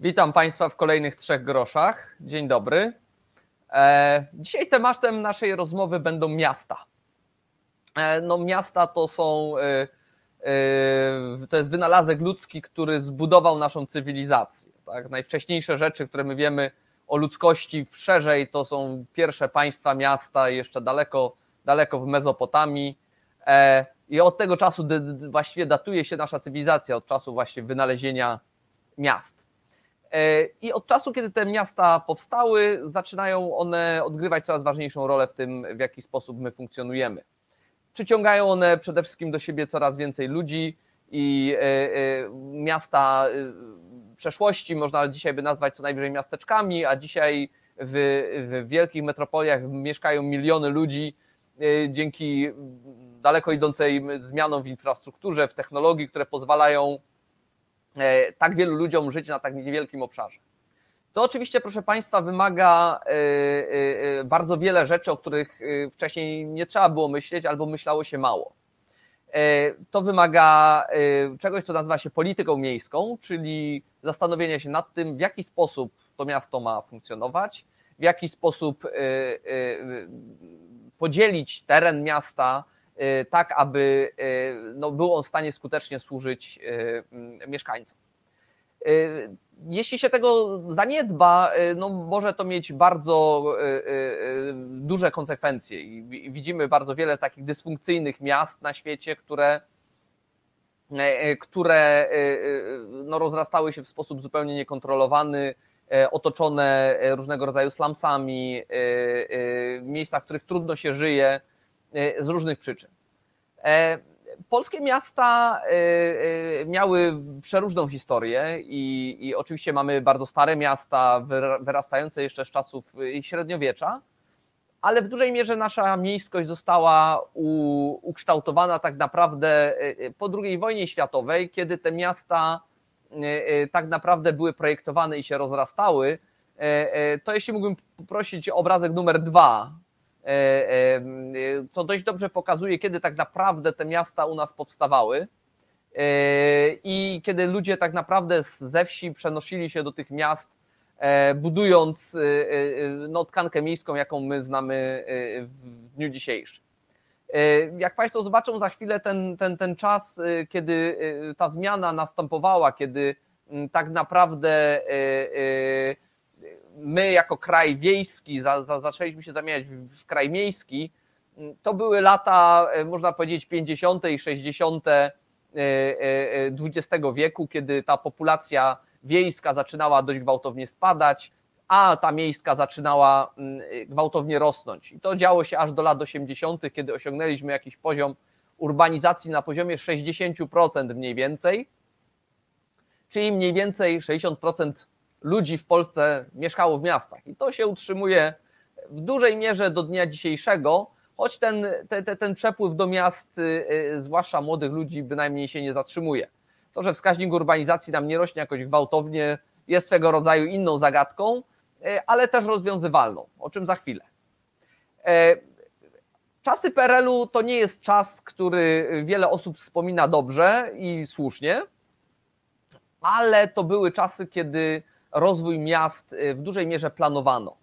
Witam Państwa w kolejnych trzech groszach. Dzień dobry. E, dzisiaj tematem naszej rozmowy będą miasta. E, no, miasta to są, e, to jest wynalazek ludzki, który zbudował naszą cywilizację. Tak? Najwcześniejsze rzeczy, które my wiemy o ludzkości szerzej, to są pierwsze państwa, miasta, jeszcze daleko, daleko w Mezopotamii. I od tego czasu właściwie datuje się nasza cywilizacja, od czasu właśnie wynalezienia miast. E, I od czasu, kiedy te miasta powstały, zaczynają one odgrywać coraz ważniejszą rolę w tym, w jaki sposób my funkcjonujemy. Przyciągają one przede wszystkim do siebie coraz więcej ludzi i e, e, miasta przeszłości można dzisiaj by nazwać co najwyżej miasteczkami, a dzisiaj w, w wielkich metropoliach mieszkają miliony ludzi dzięki daleko idącej zmianom w infrastrukturze, w technologii, które pozwalają tak wielu ludziom żyć na tak niewielkim obszarze. To oczywiście, proszę Państwa, wymaga e, e, bardzo wiele rzeczy, o których wcześniej nie trzeba było myśleć albo myślało się mało. To wymaga czegoś, co nazywa się polityką miejską, czyli zastanowienia się nad tym, w jaki sposób to miasto ma funkcjonować, w jaki sposób podzielić teren miasta, tak aby y, no, był on w stanie skutecznie służyć y, mm, mieszkańcom. Jeśli się tego zaniedba, no może to mieć bardzo duże konsekwencje i widzimy bardzo wiele takich dysfunkcyjnych miast na świecie, które, które no, rozrastały się w sposób zupełnie niekontrolowany, otoczone różnego rodzaju slumsami, miejsca, w których trudno się żyje, z różnych przyczyn. E, polskie miasta e, miały przeróżną historię i, i oczywiście mamy bardzo stare miasta, wyrastające jeszcze z czasów średniowiecza, ale w dużej mierze nasza miejskość została ukształtowana tak naprawdę po II wojnie światowej, kiedy te miasta tak naprawdę były projektowane i się rozrastały. To jeśli mógłbym poprosić o obrazek numer dwa, E, e, co dość dobrze pokazuje, kiedy tak naprawdę te miasta u nas powstawały e, i kiedy ludzie tak naprawdę ze wsi przenosili się do tych miast, budując no, tkankę miejską, jaką my znamy w dniu dzisiejszym. Jak Państwo zobaczą za chwilę ten, ten, ten czas, kiedy ta zmiana następowała, kiedy tak naprawdę my jako kraj wiejski za, za, zaczęliśmy się zamieniać w, w kraj miejski, to były lata, e, można powiedzieć, 50. i 60. XX wieku, kiedy ta populacja wiejska zaczynała dość gwałtownie spadać, a ta miejska zaczynała mm, gwałtownie rosnąć. I to działo się aż do lat 80., kiedy osiągnęliśmy jakiś poziom urbanizacji na poziomie 60% mniej więcej, czyli mniej więcej 60% ludzi w Polsce mieszkało w miastach. I to się utrzymuje w dużej mierze do dnia dzisiejszego, choć ten, te, ten przepływ do miast, y, y, zwłaszcza młodych ludzi, bynajmniej się nie zatrzymuje. To, że wskaźnik urbanizacji nam nie rośnie jakoś gwałtownie, jest swego rodzaju inną zagadką, y, ale też rozwiązywalną, o czym za chwilę. E, czasy PRL-u to nie jest czas, który wiele osób wspomina dobrze i słusznie, ale to były czasy, kiedy rozwój miast y, w dużej mierze planowano.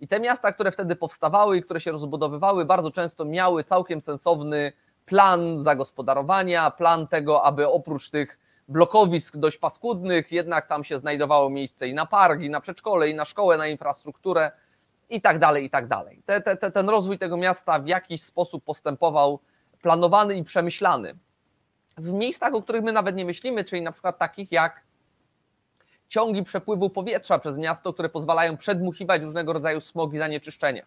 I te miasta, które wtedy powstawały i które się rozbudowywały, bardzo często miały całkiem sensowny plan zagospodarowania, plan tego, aby oprócz tych blokowisk dość paskudnych, jednak tam się znajdowało miejsce i na park, i na przedszkole, i na szkołę, na infrastrukturę i tak dalej, i tak dalej. Te, te, ten rozwój tego miasta w jakiś sposób postępował planowany i przemyślany. W miejscach, o których my nawet nie myślimy, czyli na przykład takich jak ciągi przepływu powietrza przez miasto, które pozwalają przedmuchiwać różnego rodzaju smog i zanieczyszczenia.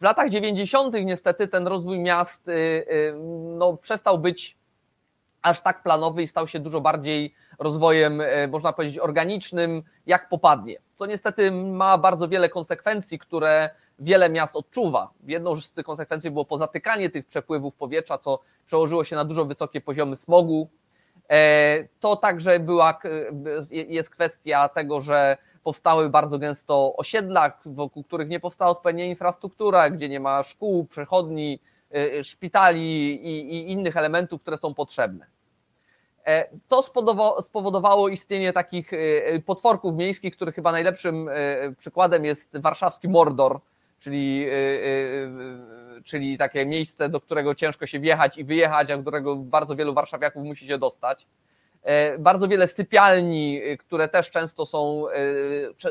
W latach 90. niestety ten rozwój miast y, y, no, przestał być aż tak planowy i stał się dużo bardziej rozwojem, y, można powiedzieć, organicznym, jak popadnie. Co niestety ma bardzo wiele konsekwencji, które wiele miast odczuwa. Jedną z tych konsekwencji było pozatykanie tych przepływów powietrza, co przełożyło się na dużo wysokie poziomy smogu, to także była, jest kwestia tego, że powstały bardzo gęsto osiedla, wokół których nie powstała odpowiednia infrastruktura, gdzie nie ma szkół, przechodni, e, szpitali i, i innych elementów, które są potrzebne. To spowodowało istnienie takich potworków miejskich, których chyba najlepszym przykładem jest warszawski Mordor, czyli, czyli takie miejsce, do którego ciężko się wjechać i wyjechać, a do którego bardzo wielu warszawiaków musi się dostać. Bardzo wiele sypialni, które też często są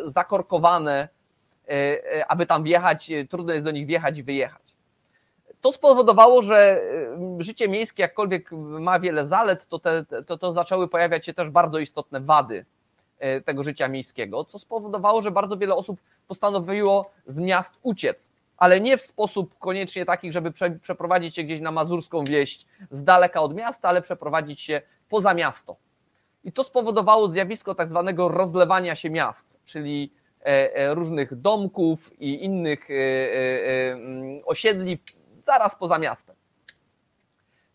zakorkowane, aby tam wjechać, trudno jest do nich wjechać i wyjechać. To spowodowało, że życie miejskie, jakkolwiek ma wiele zalet, to, te, to, to zaczęły pojawiać się też bardzo istotne wady tego życia miejskiego, co spowodowało, że bardzo wiele osób postanowiło z miast uciec, ale nie w sposób koniecznie taki, żeby prze, przeprowadzić się gdzieś na mazurską wieść z daleka od miasta, ale przeprowadzić się poza miasto. I to spowodowało zjawisko tak zwanego rozlewania się miast, czyli e, e, różnych domków i innych e, mm, osiedli zaraz poza miastem.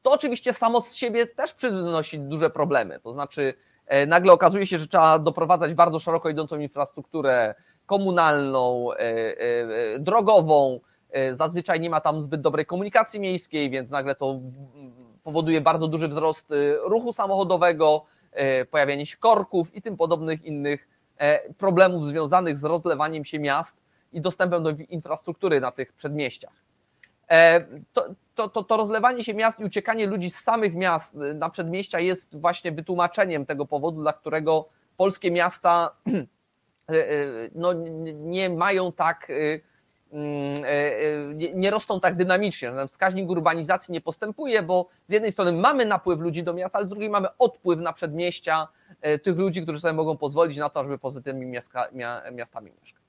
To oczywiście samo z siebie też przynosi duże problemy. To znaczy, nagle okazuje się, że trzeba doprowadzać bardzo szeroko idącą infrastrukturę komunalną, e, e, drogową. Zazwyczaj nie ma tam zbyt dobrej komunikacji miejskiej, więc nagle to powoduje bardzo duży wzrost ruchu samochodowego, pojawianie się korków i tym podobnych innych problemów związanych z rozlewaniem się miast i dostępem do infrastruktury na tych przedmieściach. E, to, to, to, to rozlewanie się miast i uciekanie ludzi z samych miast na przedmieścia jest właśnie wytłumaczeniem tego powodu, dla którego polskie miasta e, e, no, nie mają tak, mm, nie, nie rosną tak dynamicznie. Wskaźnik urbanizacji nie postępuje, bo z jednej strony mamy napływ ludzi do miasta, ale z drugiej mamy odpływ na przedmieścia tych ludzi, którzy sobie mogą pozwolić na to, żeby poza tymi miastami mieszkać.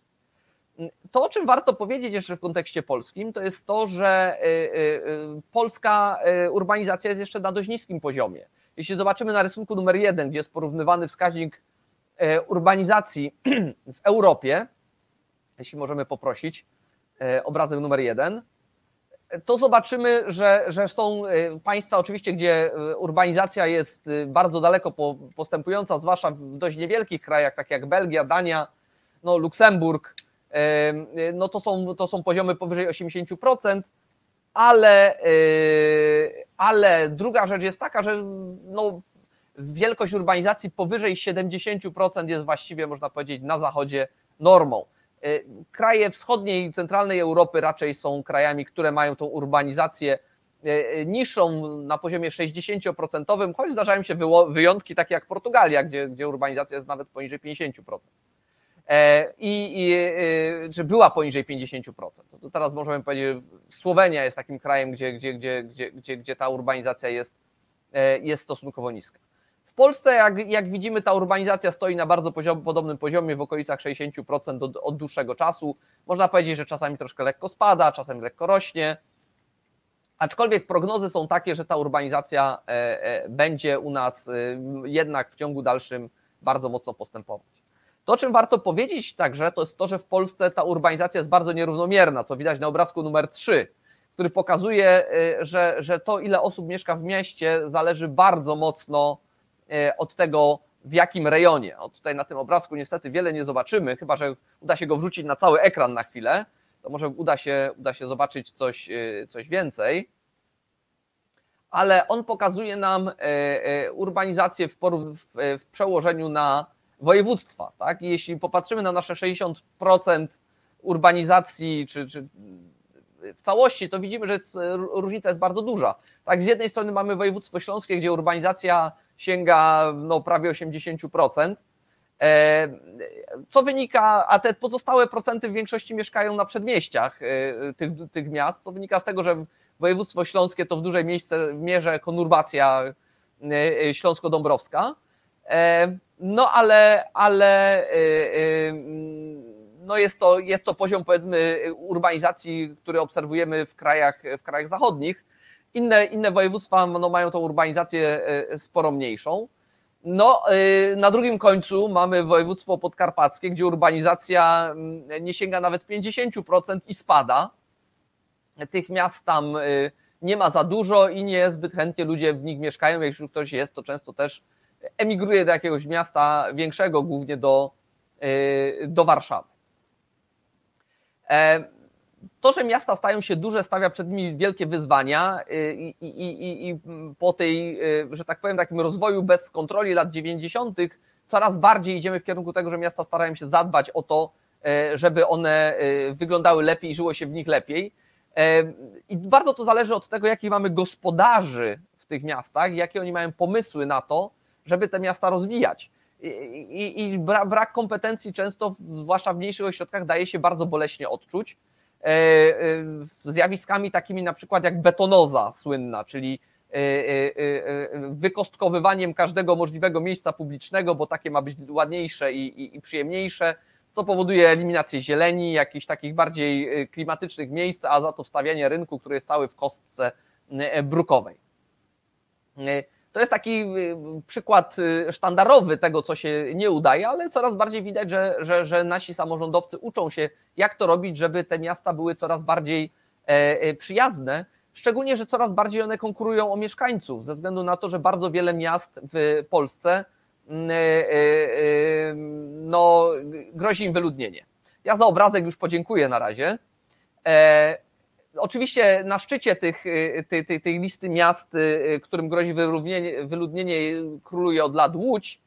To, o czym warto powiedzieć jeszcze w kontekście polskim, to jest to, że y, y, y, polska urbanizacja jest jeszcze na dość niskim poziomie. Jeśli zobaczymy na rysunku numer jeden, gdzie jest porównywany wskaźnik urbanizacji w Europie, jeśli możemy poprosić, obrazek numer jeden, to zobaczymy, że, że są państwa oczywiście, gdzie urbanizacja jest bardzo daleko postępująca, zwłaszcza w dość niewielkich krajach, tak jak Belgia, Dania, no, Luksemburg, no to są, to są poziomy powyżej 80%, ale, ale druga rzecz jest taka, że no, wielkość urbanizacji powyżej 70% jest właściwie, można powiedzieć, na zachodzie normą. Y, kraje wschodniej i centralnej Europy raczej są krajami, które mają tą urbanizację y, niższą na poziomie 60%, choć zdarzają się wyjątki takie jak Portugalia, gdzie, gdzie urbanizacja jest nawet poniżej 50%. E, i, i czy była poniżej 50%. To teraz możemy powiedzieć, Słowenia jest takim krajem, gdzie, gdzie, gdzie, gdzie, gdzie, gdzie ta urbanizacja jest, e, jest stosunkowo niska. W Polsce, jak, jak widzimy, ta urbanizacja stoi na bardzo poziom, podobnym poziomie, w okolicach 60% od, od dłuższego czasu. Można powiedzieć, że czasami troszkę lekko spada, czasami lekko rośnie. Aczkolwiek prognozy są takie, że ta urbanizacja e, będzie u nas jednak w ciągu dalszym bardzo mocno postępować. To, o czym warto powiedzieć także, to jest to, że w Polsce ta urbanizacja jest bardzo nierównomierna, co widać na obrazku numer 3, który pokazuje, że, że to, ile osób mieszka w mieście, zależy bardzo mocno od tego, w jakim rejonie. O, tutaj na tym obrazku niestety wiele nie zobaczymy, chyba że uda się go wrzucić na cały ekran na chwilę, to może uda się, uda się zobaczyć coś, y, coś więcej. Ale on pokazuje nam urbanizację w, w, przełożeniu na województwa. Tak? I jeśli popatrzymy na nasze 60% urbanizacji czy, czy w całości, to widzimy, że różnica jest bardzo duża. Tak, z jednej strony mamy województwo śląskie, gdzie urbanizacja sięga no, prawie 80%, e, co wynika, a te pozostałe procenty w większości mieszkają na przedmieściach e, tych, tych miast, co wynika z tego, że województwo śląskie to w dużej miejsce, mierze konurbacja e, śląsko-dąbrowska, no ale, ale no jest, to, jest to poziom powiedzmy urbanizacji, który obserwujemy w krajach, w krajach zachodnich. Inne, inne województwa no, mają tą urbanizację y, sporo mniejszą. No, na drugim końcu mamy województwo podkarpackie, gdzie urbanizacja mm, nie sięga nawet 50% i spada. Tych miast tam nie ma za dużo i nie zbyt chętnie ludzie w nich mieszkają. Już ktoś jest, to często też emigruje do jakiegoś miasta większego, głównie do, do Warszawy. E, to, że miasta stają się duże, stawia przed nimi wielkie wyzwania i, i, i, i po tej, że tak powiem, takim rozwoju bez kontroli lat 90., coraz bardziej idziemy w kierunku tego, że miasta starają się zadbać o to, żeby one wyglądały lepiej i żyło się w nich lepiej. I bardzo to zależy od tego, jakich mamy gospodarzy w tych miastach, jakie oni mają pomysły na to, żeby te miasta rozwijać. I, i, i brak kompetencji często, zwłaszcza w mniejszych ośrodkach, daje się bardzo boleśnie odczuć. E, e, zjawiskami takimi na przykład jak betonoza słynna, czyli e, wykostkowywaniem każdego możliwego miejsca publicznego, bo takie ma być ładniejsze i, i, i przyjemniejsze, co powoduje eliminację zieleni, jakichś takich bardziej klimatycznych miejsc, a za to wstawianie rynku, który jest cały w kostce brukowej. To jest taki y, przykład y, sztandarowy tego, co się nie udaje, ale coraz bardziej widać, że, że, że nasi samorządowcy uczą się, jak to robić, żeby te miasta były coraz bardziej e, e, przyjazne. Szczególnie, że coraz bardziej one konkurują o mieszkańców, ze względu na to, że bardzo wiele miast w Polsce mm, e, no, grozi im wyludnienie. Ja za obrazek już podziękuję na razie. Oczywiście na szczycie tych, y, tej, tej, tej listy miast, y, którym grozi wyludnienie, króluje od lat Łódź,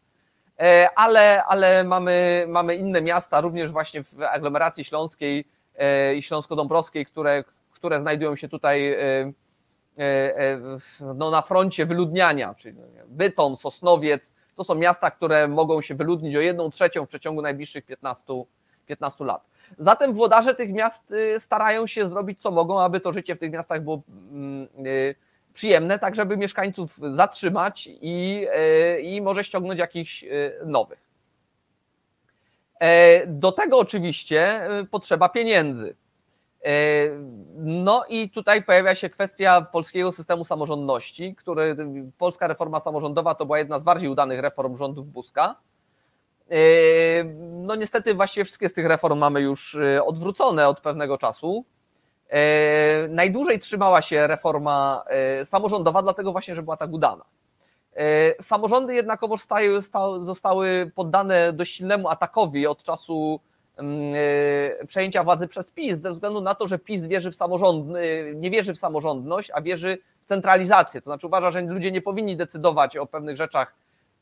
e, ale, ale mamy, mamy inne miasta, również właśnie w aglomeracji śląskiej e, i śląsko-dąbrowskiej, które, które znajdują się tutaj e, no, na froncie wyludniania, czyli Bytom, Sosnowiec, to są miasta, które mogą się wyludnić o jedną trzecią w przeciągu najbliższych 15, 15 lat. Zatem włodarze tych miast y, starają się zrobić co mogą, aby to życie w tych miastach było mm, y, przyjemne, tak żeby mieszkańców zatrzymać i, y, i może ściągnąć jakichś nowych. E, do tego oczywiście potrzeba pieniędzy. E, no i tutaj pojawia się kwestia polskiego systemu samorządności, który polska reforma samorządowa to była jedna z bardziej udanych reform rządów Buzka. Yy, no niestety właściwie wszystkie z tych reform mamy już yy, odwrócone od pewnego czasu. Yy, najdłużej trzymała się reforma samorządowa, dlatego właśnie, że była tak udana. Samorządy jednakowoż zostały poddane dość silnemu atakowi od czasu mm, przejęcia władzy przez PiS, ze względu na to, że PiS wierzy w samorząd, nie wierzy w samorządność, a wierzy w centralizację. To znaczy uważa, że ludzie nie powinni decydować o pewnych rzeczach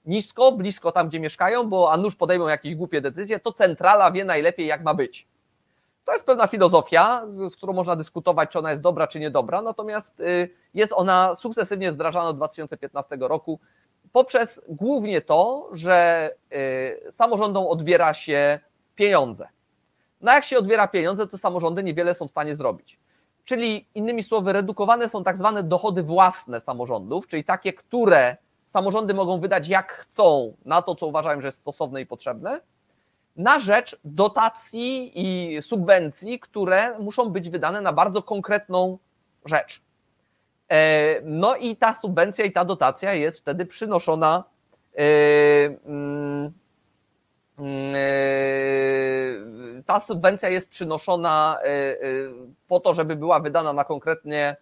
nisko, blisko tam, gdzie mieszkają, bo a nuż podejmą jakieś głupie decyzje, to centrala wie najlepiej, jak ma być. To jest pewna filozofia, z którą można dyskutować, czy ona jest dobra, czy niedobra, natomiast y, jest ona sukcesywnie wdrażana od 2015 roku poprzez głównie to, że y, samorządom odbiera się pieniądze. No jak się odbiera pieniądze, to samorządy niewiele są w stanie zrobić. Czyli innymi słowy, redukowane są tak zwane dochody własne samorządów, czyli takie, które samorządy mogą wydać jak chcą na to, co uważają, że jest stosowne i potrzebne, na rzecz dotacji i subwencji, które muszą być wydane na bardzo konkretną rzecz. E, no i ta subwencja i ta dotacja jest wtedy przynoszona e, mm, e, ta subwencja jest przynoszona po to, żeby była wydana na konkretnie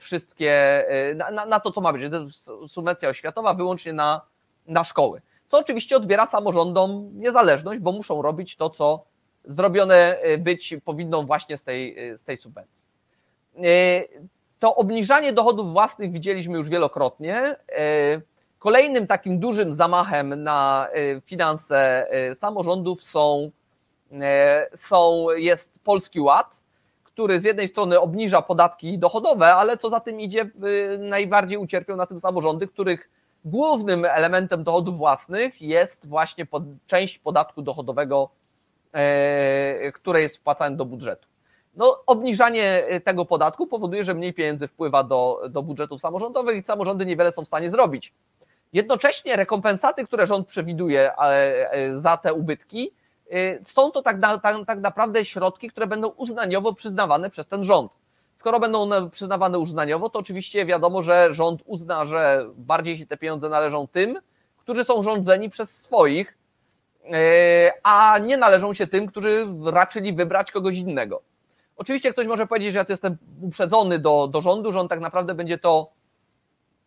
wszystkie, e, na, na, to, co ma być. Subwencja oświatowa wyłącznie na, na szkoły. Co oczywiście odbiera samorządom niezależność, bo muszą robić to, co zrobione e, być powinno właśnie z tej, z tej subwencji. To obniżanie dochodów własnych widzieliśmy już wielokrotnie. Kolejnym takim dużym zamachem na finanse samorządów są, są, jest Polski Ład, który z jednej strony obniża podatki dochodowe, ale co za tym idzie, y, najbardziej ucierpią na tym samorządy, których głównym elementem dochodów własnych jest właśnie pod, część podatku dochodowego, e, które jest wpłacane do budżetu. No, obniżanie tego podatku powoduje, że mniej pieniędzy wpływa do, do budżetów samorządowych i samorządy niewiele są w stanie zrobić. Jednocześnie rekompensaty, które rząd przewiduje e, e, za te ubytki, są to tak, na, tak, tak naprawdę środki, które będą uznaniowo przyznawane przez ten rząd. Skoro będą one przyznawane uznaniowo, to oczywiście wiadomo, że rząd uzna, że bardziej się te pieniądze należą tym, którzy są rządzeni przez swoich, y, a nie należą się tym, którzy raczyli wybrać kogoś innego. Oczywiście ktoś może powiedzieć, że ja to jestem uprzedzony do, do rządu, że on tak naprawdę będzie to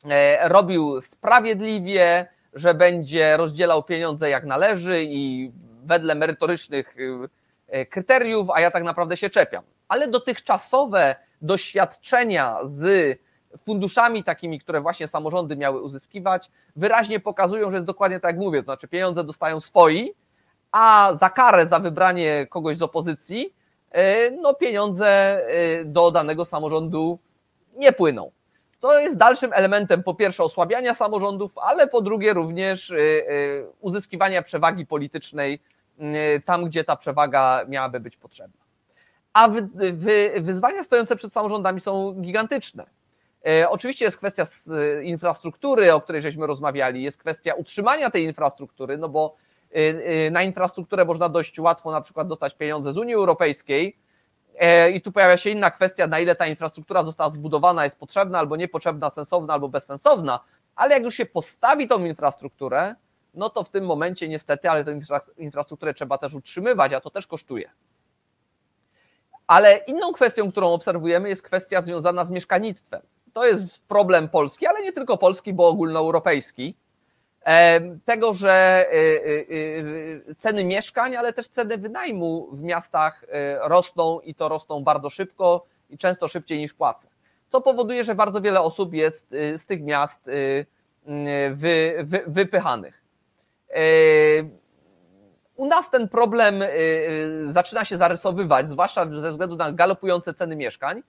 e, robił sprawiedliwie, że będzie rozdzielał pieniądze jak należy i wedle merytorycznych y, y, kryteriów, a ja tak naprawdę się czepiam. ale dotychczasowe doświadczenia z funduszami takimi, które właśnie samorządy miały uzyskiwać, wyraźnie pokazują, że jest dokładnie tak jak mówię, to znaczy pieniądze dostają swoi, a za karę za wybranie kogoś z opozycji, e, no pieniądze do danego samorządu nie płyną. To jest dalszym elementem po pierwsze osłabiania samorządów, ale po drugie również uzyskiwania przewagi politycznej tam, gdzie ta przewaga miałaby być potrzebna. A wyzwania stojące przed samorządami są gigantyczne. Oczywiście jest kwestia infrastruktury, o której żeśmy rozmawiali, jest kwestia utrzymania tej infrastruktury, no bo Y, y, na infrastrukturę można dość łatwo na przykład dostać pieniądze z Unii Europejskiej. E, I tu pojawia się inna kwestia, na ile ta infrastruktura została zbudowana, jest potrzebna albo niepotrzebna, sensowna albo bezsensowna, ale jak już się postawi tą infrastrukturę, no to w tym momencie niestety, ale tę infrastrukturę trzeba też utrzymywać, a to też kosztuje. Ale inną kwestią, którą obserwujemy, jest kwestia związana z mieszkalnictwem. To jest problem polski, ale nie tylko polski, bo ogólnoeuropejski tego, że y, y, ceny mieszkań, ale też ceny wynajmu w miastach rosną i to rosną bardzo szybko i często szybciej niż płace. Co powoduje, że bardzo wiele osób jest z tych miast wy, wy, wypychanych. U nas ten problem zaczyna się zarysowywać, zwłaszcza ze względu na galopujące ceny mieszkań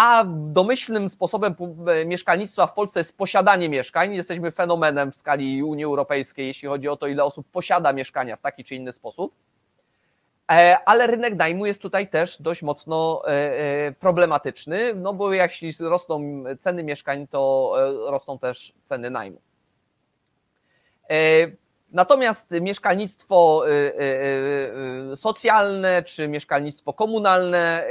a domyślnym sposobem mieszkalnictwa w Polsce jest posiadanie mieszkań. Jesteśmy fenomenem w skali Unii Europejskiej, jeśli chodzi o to, ile osób posiada mieszkania w taki czy inny sposób. E, ale rynek najmu jest tutaj też dość mocno e, e, problematyczny, no bo jeśli rosną ceny mieszkań, to rosną też ceny najmu. Natomiast mieszkalnictwo socjalne czy mieszkalnictwo komunalne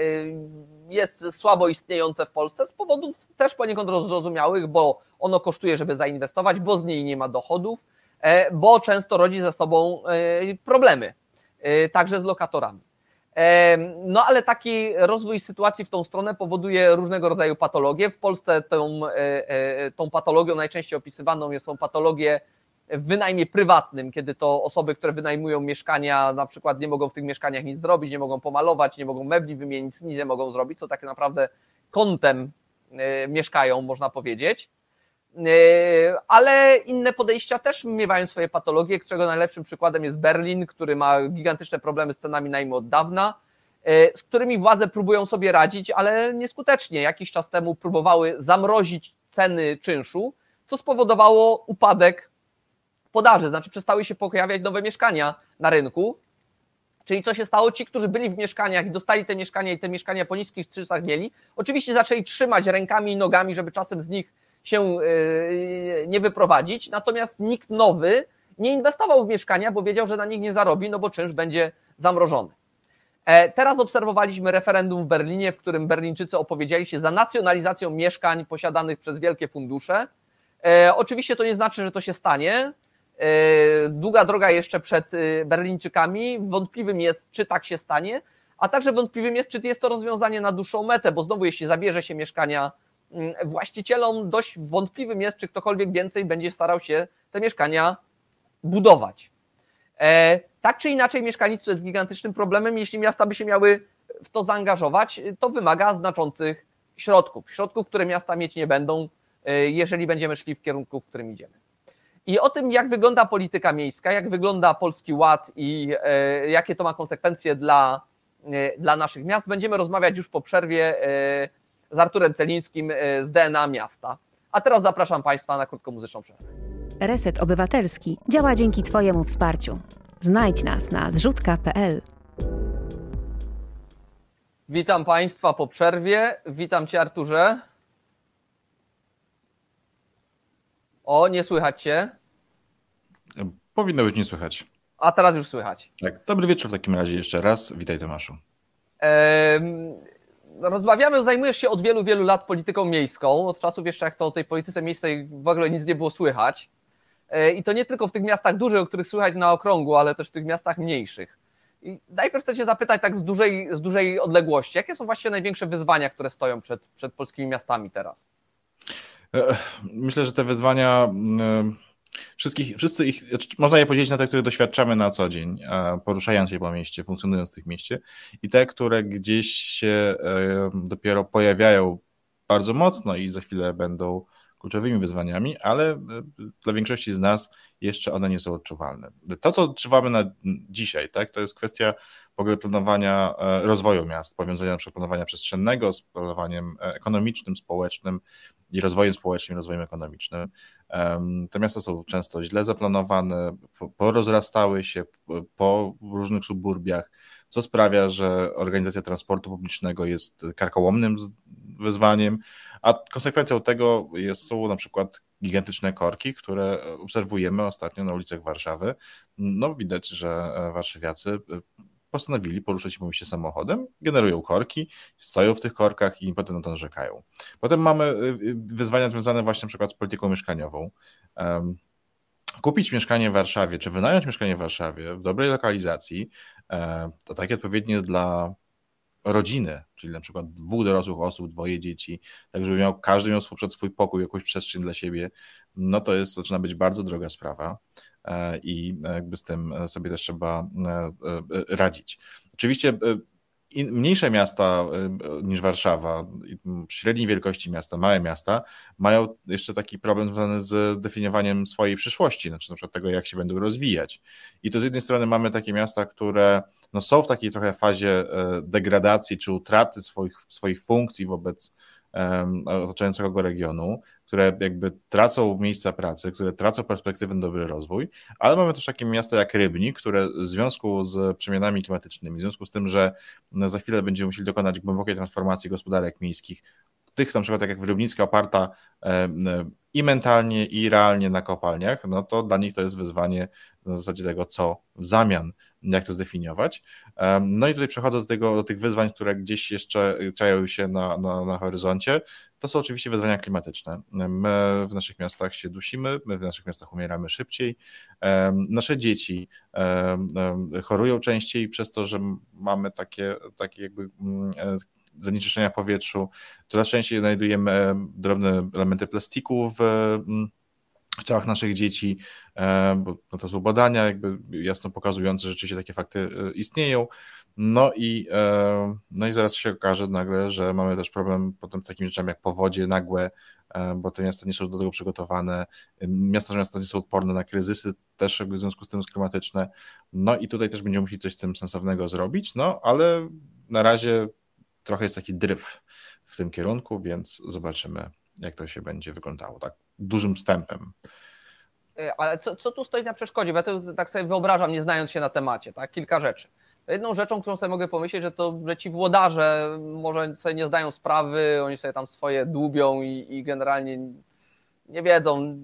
jest słabo istniejące w Polsce z powodów też poniekąd zrozumiałych, bo ono kosztuje, żeby zainwestować, bo z niej nie ma dochodów, e, bo często rodzi ze sobą e, problemy, e, także z lokatorami. No ale taki rozwój sytuacji w tą stronę powoduje różnego rodzaju patologie. W Polsce tą, tą patologią najczęściej opisywaną są patologie w wynajmie prywatnym, kiedy to osoby, które wynajmują mieszkania, na przykład nie mogą w tych mieszkaniach nic zrobić, nie mogą pomalować, nie mogą mebli wymienić, nic nie mogą zrobić, co tak naprawdę kątem e, mieszkają, można powiedzieć. E, ale inne podejścia też miewają swoje patologie, czego najlepszym przykładem jest Berlin, który ma gigantyczne problemy z cenami najmu od dawna, e, z którymi władze próbują sobie radzić, ale nieskutecznie. Jakiś czas temu próbowały zamrozić ceny czynszu, co spowodowało upadek podaży, znaczy przestały się pojawiać nowe mieszkania na rynku. Czyli co się stało? Ci, którzy byli w mieszkaniach i dostali te mieszkania i te mieszkania po niskich czynszach mieli, oczywiście zaczęli trzymać rękami i nogami, żeby czasem z nich się yy, nie wyprowadzić, natomiast nikt nowy nie inwestował w mieszkania, bo wiedział, że na nich nie zarobi, no bo czynsz będzie zamrożony. E, teraz obserwowaliśmy referendum w Berlinie, w którym Berlińczycy opowiedzieli się za nacjonalizacją mieszkań posiadanych przez wielkie fundusze. E, oczywiście to nie znaczy, że to się stanie. E, długa droga jeszcze przed e, Berlińczykami. Wątpliwym jest, czy tak się stanie, a także wątpliwym jest, czy jest to rozwiązanie na dłuższą metę, bo znowu, jeśli zabierze się mieszkania mm, właścicielom, dość wątpliwym jest, czy ktokolwiek więcej będzie starał się te mieszkania budować. E, tak czy inaczej, mieszkalnictwo jest gigantycznym problemem. Jeśli miasta by się miały w to zaangażować, to wymaga znaczących środków. Środków, które miasta mieć nie będą, jeżeli będziemy szli w kierunku, w którym idziemy. I o tym, jak wygląda polityka miejska, jak wygląda Polski Ład i e, jakie to ma konsekwencje dla, e, dla naszych miast, będziemy rozmawiać już po przerwie e, z Arturem Celińskim z DNA Miasta. A teraz zapraszam Państwa na krótką muzyczną przerwę. Reset Obywatelski działa dzięki Twojemu wsparciu. Znajdź nas na zrzutka.pl. Witam Państwa po przerwie. Witam Cię, Arturze. O, nie słychać Cię. Powinno być nie słychać. A teraz już słychać. Tak, dobry wieczór w takim razie jeszcze raz. Witaj Tomaszu. rozmawiamy, zajmujesz się od wielu, wielu lat polityką miejską, od czasów jeszcze jak to o tej polityce miejskiej w ogóle nic nie było słychać. E, I to nie tylko w tych miastach dużych, o których słychać na okrągło, ale też w tych miastach mniejszych. I najpierw chcę Cię zapytać tak z dużej, z dużej odległości, jakie są właściwie największe wyzwania, które stoją przed, przed polskimi miastami teraz? E, myślę, że te wyzwania Wszystkich, wszyscy ich, znaczy, można je podzielić na te, które doświadczamy na co dzień, poruszając się po mieście, funkcjonując w tych mieście i te, które gdzieś się dopiero pojawiają bardzo mocno i za chwilę będą kluczowymi wyzwaniami, ale e, dla większości z nas jeszcze one nie są odczuwalne. To, co odczuwamy na dzisiaj, tak, to jest kwestia w ogóle planowania e, rozwoju miast, powiązania na planowania przestrzennego z planowaniem e, ekonomicznym, społecznym i rozwojem społecznym, rozwojem ekonomicznym. Te miasta są często źle zaplanowane, porozrastały się po różnych suburbiach, co sprawia, że organizacja transportu publicznego jest karkołomnym wyzwaniem, a konsekwencją tego jest, są na przykład gigantyczne korki, które obserwujemy ostatnio na ulicach Warszawy. No widać, że warszawiacy e, postanowili poruszać się samochodem, generują korki, stoją w tych korkach i potem na to narzekają. Potem mamy e, wyzwania związane właśnie na przykład z polityką mieszkaniową. Kupić mieszkanie w Warszawie, czy wynająć mieszkanie w Warszawie w dobrej lokalizacji, e, to takie odpowiednie dla rodziny, czyli na przykład dwóch dorosłych osób, dwoje dzieci, tak żeby miał, każdy miał przed swój pokój, jakąś przestrzeń dla siebie, no to jest, zaczyna być bardzo droga sprawa i jakby z tym sobie też trzeba e, e, radzić. Oczywiście mniejsze miasta niż Warszawa, średniej wielkości miasta, małe miasta, mają jeszcze taki problem związany z definiowaniem swojej przyszłości, znaczy na przykład tego, jak się będą rozwijać. I to z jednej strony mamy takie miasta, które no, są w takiej trochę fazie degradacji czy utraty swoich, swoich funkcji wobec otaczającego regionu, które jakby tracą miejsca pracy, które tracą perspektywę na dobry rozwój, ale mamy też takie miasta jak Rybnik, które w związku z przemianami klimatycznymi, w związku z tym, że no, za chwilę będziemy musieli dokonać głębokiej transformacji gospodarek miejskich, tych na przykład tak jak Rybnicka oparta i mentalnie, i realnie na kopalniach, no to dla nich to jest wyzwanie na zasadzie tego, co w zamian, jak to zdefiniować. No i tutaj przechodzę do, tego, do tych wyzwań, które gdzieś jeszcze czają się na, na, na horyzoncie. To są oczywiście wyzwania klimatyczne. My w naszych miastach się dusimy, my w naszych miastach umieramy szybciej. Nasze dzieci chorują częściej przez to, że mamy takie, takie jakby mm, e, zanieczyszczenia w powietrzu. Coraz częściej znajdujemy drobne elementy plastiku w ciałach naszych dzieci, bo to są badania jakby jasno pokazujące, że rzeczywiście takie fakty e, istnieją. No i, e, no i zaraz się okaże nagle, że mamy też problem potem z takimi rzeczami jak powodzie nagłe, bo te miasta nie są do tego przygotowane. Miasta, miasta nie są odporne na kryzysy, też w związku z tym klimatyczne. No i tutaj też będziemy musieli coś z tym sensownego zrobić, no ale na razie trochę jest taki dryf w tym kierunku, więc zobaczymy, jak to się będzie wyglądało, tak dużym wstępem. E, ale co, co tu stoi na przeszkodzie? Bo ja to tak sobie wyobrażam, nie znając się na temacie, tak? Kilka rzeczy. Jedną rzeczą, którą sobie mogę pomyśleć, że to, że ci włodarze może sobie nie zdają sprawy, oni sobie tam swoje dłubią i, i generalnie nie wiedzą,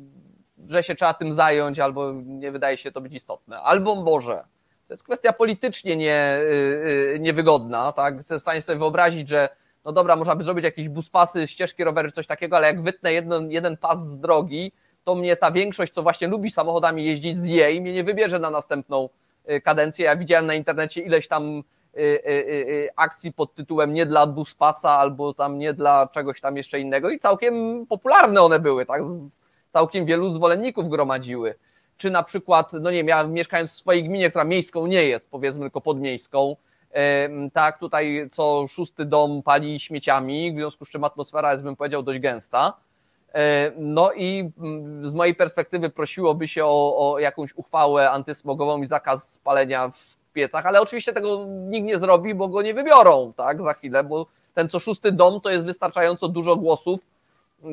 że się trzeba tym zająć, albo nie wydaje się to być istotne. Albo może to jest kwestia politycznie nie, y, y, niewygodna, tak? Jestem w stanie sobie wyobrazić, że no dobra, można by zrobić jakieś buspasy, ścieżki rowery, coś takiego, ale jak wytnę jeden, jeden pas z drogi, to mnie ta większość, co właśnie lubi samochodami jeździć, zje i mnie nie wybierze na następną kadencję. Ja widziałem na internecie ileś tam akcji pod tytułem nie dla buspasa albo tam nie dla czegoś tam jeszcze innego i całkiem popularne one były, tak? Całkiem wielu zwolenników gromadziły czy na przykład, no nie wiem, ja mieszkając w swojej gminie, która miejską nie jest, powiedzmy tylko podmiejską, tak, tutaj co szósty dom pali śmieciami, w związku z czym atmosfera jest, bym powiedział, dość gęsta. No i mm, z mojej perspektywy prosiłoby się o, o jakąś uchwałę antysmogową i zakaz spalenia w piecach, ale oczywiście tego nikt nie zrobi, bo go nie wybiorą, tak, za chwilę, bo ten co szósty dom to jest wystarczająco dużo głosów,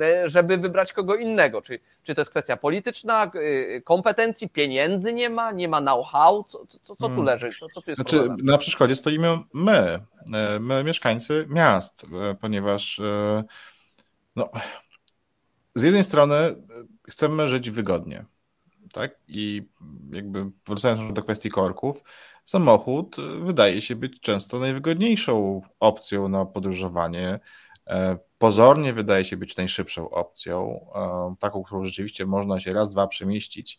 E, żeby wybrać kogo innego. Czy, czy to jest kwestia polityczna, e, kompetencji, pieniędzy nie ma, nie ma know-how? Co, co, co tu hmm. leży? Co, co tu znaczy, na przeszkodzie stoimy my, e, my, mieszkańcy miast, ponieważ no, z jednej strony chcemy żyć wygodnie, tak? I jakby wracając do kwestii korków, samochód wydaje się być często najwygodniejszą opcją na podróżowanie E, pozornie wydaje się być najszybszą opcją, e, taką, którą rzeczywiście można się raz, dwa przemieścić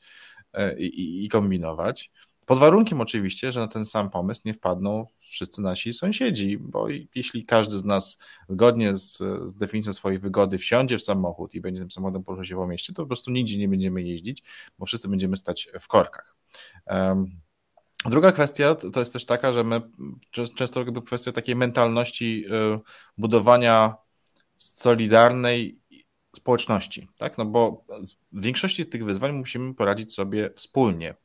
e, i, i kombinować. Pod warunkiem oczywiście, że na ten sam pomysł nie wpadną wszyscy nasi sąsiedzi, bo jeśli każdy z nas zgodnie z, z definicją swojej wygody wsiądzie w samochód i będzie tym samochodem poruszać się po mieście, to po prostu nigdzie nie będziemy jeździć, bo wszyscy będziemy stać w korkach. Um, Druga kwestia to jest też taka, że my często jakby kwestia takiej mentalności y, budowania solidarnej społeczności, tak? No bo w większości tych wyzwań musimy poradzić sobie wspólnie.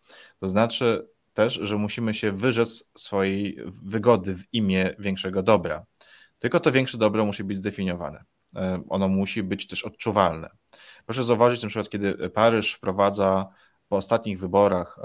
To znaczy też, że musimy się wyrzec swojej wygody w imię większego dobra. Tylko to większe dobro musi być zdefiniowane. E, ono musi być też odczuwalne. Proszę zauważyć na przykład, kiedy Paryż wprowadza po ostatnich wyborach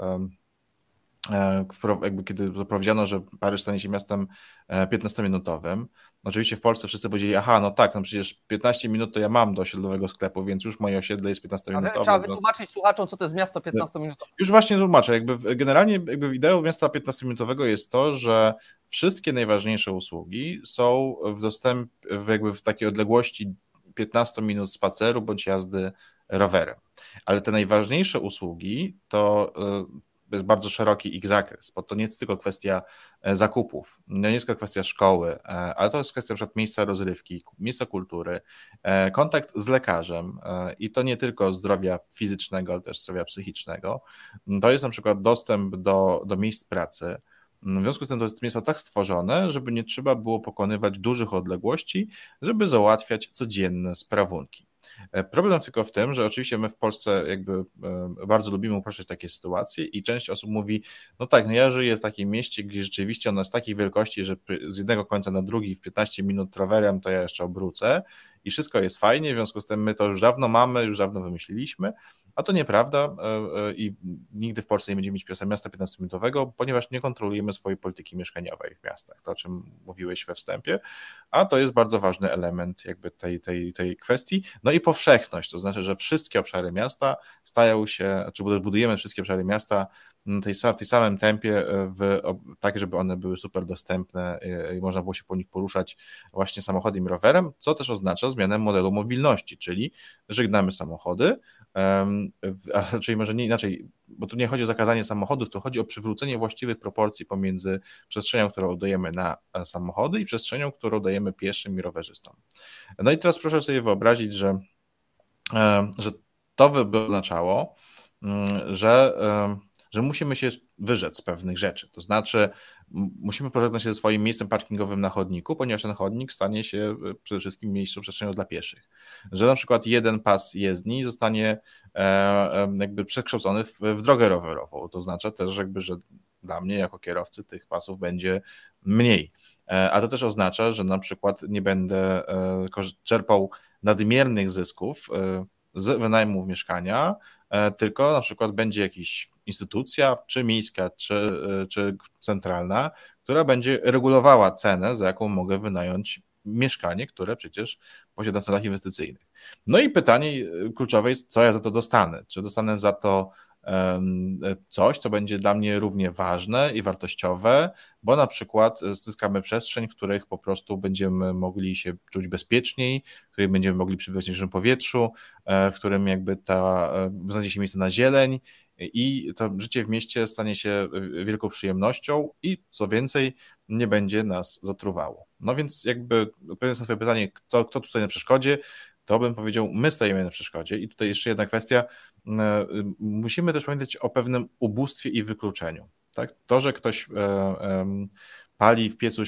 jakby kiedy zapowiedziano, że Paryż stanie się miastem 15-minutowym. E, oczywiście w Polsce wszyscy powiedzieli, aha, no tak, no przecież 15 minut to ja mam do osiedlowego sklepu, więc już moje osiedle jest 15-minutowe. Trzeba wytłumaczyć słuchaczom, co to jest miasto 15-minutowe. Już właśnie tłumaczę. Jakby generalnie jakby ideą miasta 15-minutowego jest to, że wszystkie najważniejsze usługi są w dostęp, jakby w takiej odległości 15 minut spaceru bądź jazdy rowerem. Ale te najważniejsze usługi to e, jest bardzo szeroki ich zakres, bo to nie jest tylko kwestia e, zakupów, nie jest tylko kwestia szkoły, e, ale to jest kwestia np. miejsca rozrywki, miejsca kultury, e, kontakt z lekarzem i to nie tylko zdrowia fizycznego, ale też zdrowia psychicznego. To jest na przykład dostęp do, do miejsc pracy. W związku z tym to jest tak stworzone, żeby nie trzeba było pokonywać dużych odległości, żeby załatwiać codzienne sprawunki. E, problem tylko w tym, że oczywiście my w Polsce jakby e, bardzo lubimy upraszczać takie sytuacje i część osób mówi, no tak, no ja żyję w takim mieście, gdzie rzeczywiście ono jest takiej wielkości, że z jednego końca na drugi w 15 minut rowerem to ja jeszcze obrócę i wszystko jest fajnie, w związku z tym my to już dawno mamy, już dawno wymyśliliśmy, a to nieprawda e, i nigdy w Polsce nie będziemy mieć piasa miasta 15-minutowego, ponieważ nie kontrolujemy swojej polityki mieszkaniowej w miastach, to o czym mówiłeś we wstępie, a to jest bardzo ważny element jakby tej, tej, tej kwestii. No i powszechność, to znaczy, że wszystkie obszary miasta stają się, czy budujemy wszystkie obszary miasta w tej samym tempie, e, w, tak żeby one były super dostępne e, i można było się po nich poruszać właśnie samochodem i rowerem, co też oznacza zmianę modelu mobilności, czyli żegnamy samochody, czyli może nie inaczej, bo tu nie chodzi o zakazanie samochodów, to chodzi o przywrócenie właściwych proporcji pomiędzy przestrzenią, którą oddajemy na e, samochody i przestrzenią, którą dajemy pieszym i rowerzystom. No i teraz proszę sobie wyobrazić, że, że to by oznaczało, mm, że że musimy się wyrzec pewnych rzeczy. To znaczy, musimy pożegnać się ze swoim miejscem parkingowym na chodniku, ponieważ ten chodnik stanie się e, przede wszystkim miejscem przestrzenią dla pieszych. Że na przykład jeden pas jezdni zostanie e, jakby przekształcony w, w drogę rowerową. To oznacza też, jakby, że dla mnie jako kierowcy tych pasów będzie mniej. E, a to też oznacza, że na przykład nie będę czerpał nadmiernych zysków z wynajmu mieszkania, tylko na przykład będzie jakiś instytucja, czy miejska, czy, e, czy centralna, która będzie regulowała cenę, za jaką mogę wynająć mieszkanie, które przecież posiada w celach inwestycyjnych. No i pytanie e, kluczowe jest, co ja za to dostanę? Czy dostanę za to coś, co będzie dla mnie równie ważne i wartościowe, bo na przykład zyskamy przestrzeń, w których po prostu będziemy mogli się czuć bezpieczniej, w której będziemy mogli w świeżym powietrzu, e, w którym jakby ta, znajdzie się miejsce na zieleń i to życie w mieście stanie się wielką przyjemnością i co więcej, nie będzie nas zatruwało. No więc jakby odpowiadając na swoje pytanie, kto, kto tu stoi na przeszkodzie, to bym powiedział, my stajemy na przeszkodzie. I tutaj jeszcze jedna kwestia, e, musimy też pamiętać o pewnym ubóstwie i wykluczeniu. Tak? To, że ktoś e, pali w piecu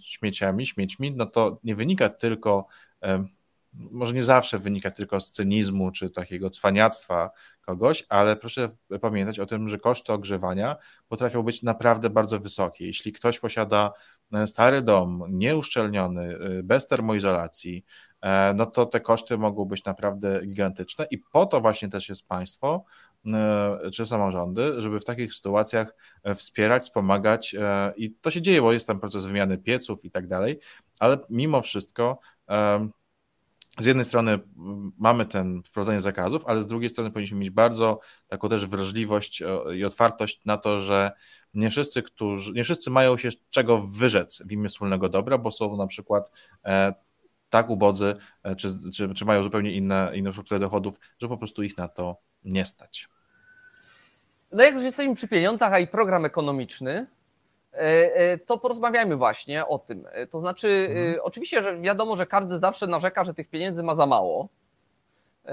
śmieciami, śmiećmi, no to nie wynika tylko może nie zawsze wynika tylko z cynizmu czy takiego cwaniactwa kogoś, ale proszę pamiętać o tym, że koszty ogrzewania potrafią być naprawdę bardzo wysokie. Jeśli ktoś posiada e, stary dom, nieuszczelniony, e, bez termoizolacji, e, no to te koszty mogą być naprawdę gigantyczne i po to właśnie też jest państwo czy samorządy, żeby w takich sytuacjach wspierać, wspomagać i to się dzieje, bo jest tam proces wymiany pieców i tak dalej, ale mimo wszystko z jednej strony mamy ten wprowadzenie zakazów, ale z drugiej strony powinniśmy mieć bardzo taką też wrażliwość i otwartość na to, że nie wszyscy, którzy, nie wszyscy mają się czego wyrzec w imię wspólnego dobra, bo są na przykład e, tak ubodzy, e, czy, czy, czy, mają zupełnie inne, inną strukturę dochodów, że po prostu ich na to nie stać. No jak już jesteśmy przy pieniądzach, a i program ekonomiczny, to porozmawiajmy właśnie o tym. To znaczy, mhm. oczywiście, że wiadomo, że każdy zawsze narzeka, że tych pieniędzy ma za mało.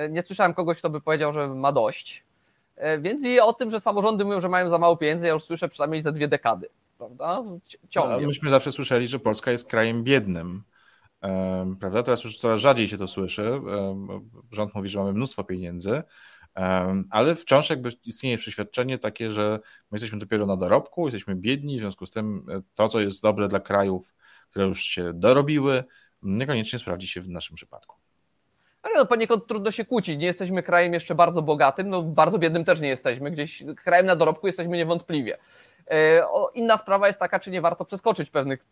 Nie słyszałem kogoś, kto by powiedział, że ma dość. Więc i o tym, że samorządy mówią, że mają za mało pieniędzy, ja już słyszę przynajmniej za dwie dekady. Prawda? Ciągnie. No, myśmy zawsze słyszeli, że Polska jest krajem biednym. Prawda? Teraz już coraz rzadziej się to słyszy. Rząd mówi, że mamy mnóstwo pieniędzy, ale wciąż jakby istnieje przeświadczenie takie, że my jesteśmy dopiero na dorobku, jesteśmy biedni, w związku z tym e, to, co jest dobre dla krajów, które już się dorobiły, niekoniecznie sprawdzi się w naszym przypadku. Ale no poniekąd trudno się kłócić. Nie jesteśmy krajem jeszcze bardzo bogatym, no bardzo biednym też nie jesteśmy. Gdzieś krajem na dorobku jesteśmy niewątpliwie. E, inna sprawa jest taka, czy nie warto przeskoczyć pewnych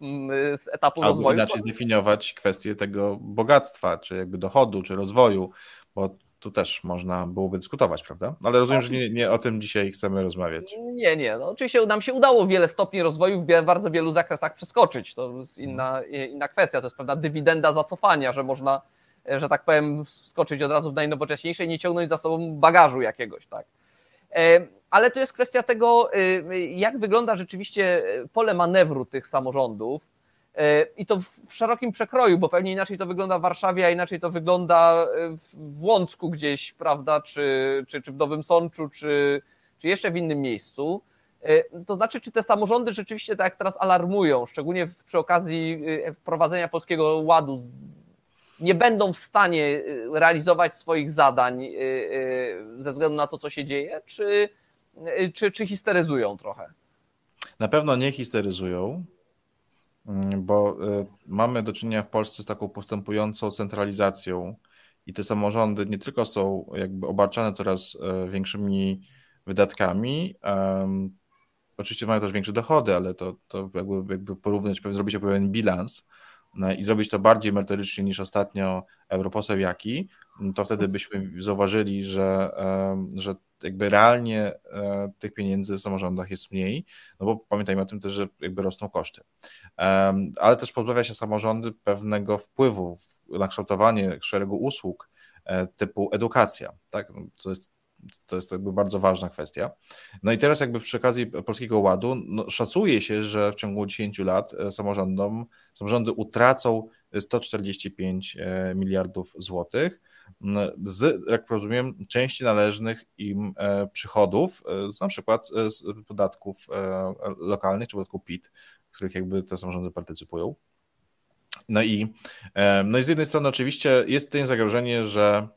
mm, z etapów Albo rozwoju. inaczej zdefiniować kwestię tego bogactwa, czy jakby dochodu, czy rozwoju, bo tu też można byłoby dyskutować, prawda? Ale rozumiem, że nie, nie o tym dzisiaj chcemy rozmawiać. Nie, nie. No, oczywiście nam się udało wiele stopni rozwoju w bardzo wielu zakresach przeskoczyć. To jest inna, inna kwestia. To jest pewna dywidenda zacofania, że można, że tak powiem, wskoczyć od razu w najnowocześniejsze i nie ciągnąć za sobą bagażu jakiegoś, tak. E, ale to jest kwestia tego, y, jak wygląda rzeczywiście pole manewru tych samorządów I to w szerokim przekroju, bo pewnie inaczej to wygląda w Warszawie, a inaczej to wygląda e, w Łącku gdzieś, prawda, czy, czy, czy w Nowym Sączu, czy, czy jeszcze w innym miejscu. E, to znaczy, czy te samorządy rzeczywiście tak jak teraz alarmują, szczególnie przy okazji wprowadzenia Polskiego Ładu, nie będą w stanie realizować swoich zadań ze względu na to, co się dzieje, czy, czy, czy histeryzują trochę? Na pewno nie histeryzują, bo y, mamy do czynienia w Polsce z taką postępującą centralizacją i te samorządy nie tylko są jakby obarczane coraz e, większymi wydatkami, um, oczywiście mają też większe dochody, ale to, to jakby, jakby porównać, zrobić pewien bilans no, i zrobić to bardziej merytorycznie niż ostatnio europoseł Jaki, to wtedy byśmy zauważyli, że, że jakby realnie e, tych pieniędzy w samorządach jest mniej, no bo pamiętajmy o tym też, że jakby rosną koszty. Ale też pozbawia się samorządy pewnego wpływu na kształtowanie szeregu usług e, typu edukacja, tak? No, to jest to jest jakby bardzo ważna kwestia. No i teraz jakby przy okazji Polskiego Ładu no, szacuje się, że w ciągu 10 lat e, samorządom, samorządy utracą 145 miliardów złotych, z, jak rozumiem, części należnych im e, przychodów, e, z na przykład e, z podatków lokalnych czy podatku PIT, w których jakby te samorządy partycypują. No i, no i z jednej strony oczywiście jest to zagrożenie, że,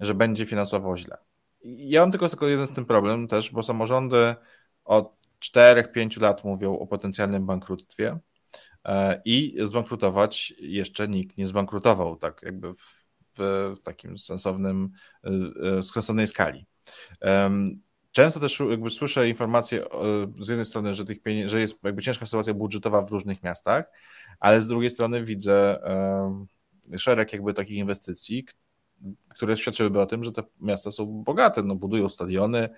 że będzie finansowo źle. Ja mam tylko, tylko jeden z tym problem też, bo samorządy od 4-5 lat mówią o potencjalnym bankructwie i zbankrutować jeszcze nikt nie zbankrutował, tak jakby w w takim sensownym, e, sensownej skali. Często też jakby słyszę informacje z jednej strony, że, tych pieniędzy, że jest jakby ciężka sytuacja budżetowa w różnych miastach, ale z drugiej strony widzę szereg jakby takich inwestycji, które świadczyłyby o tym, że te miasta są bogate, no budują stadiony,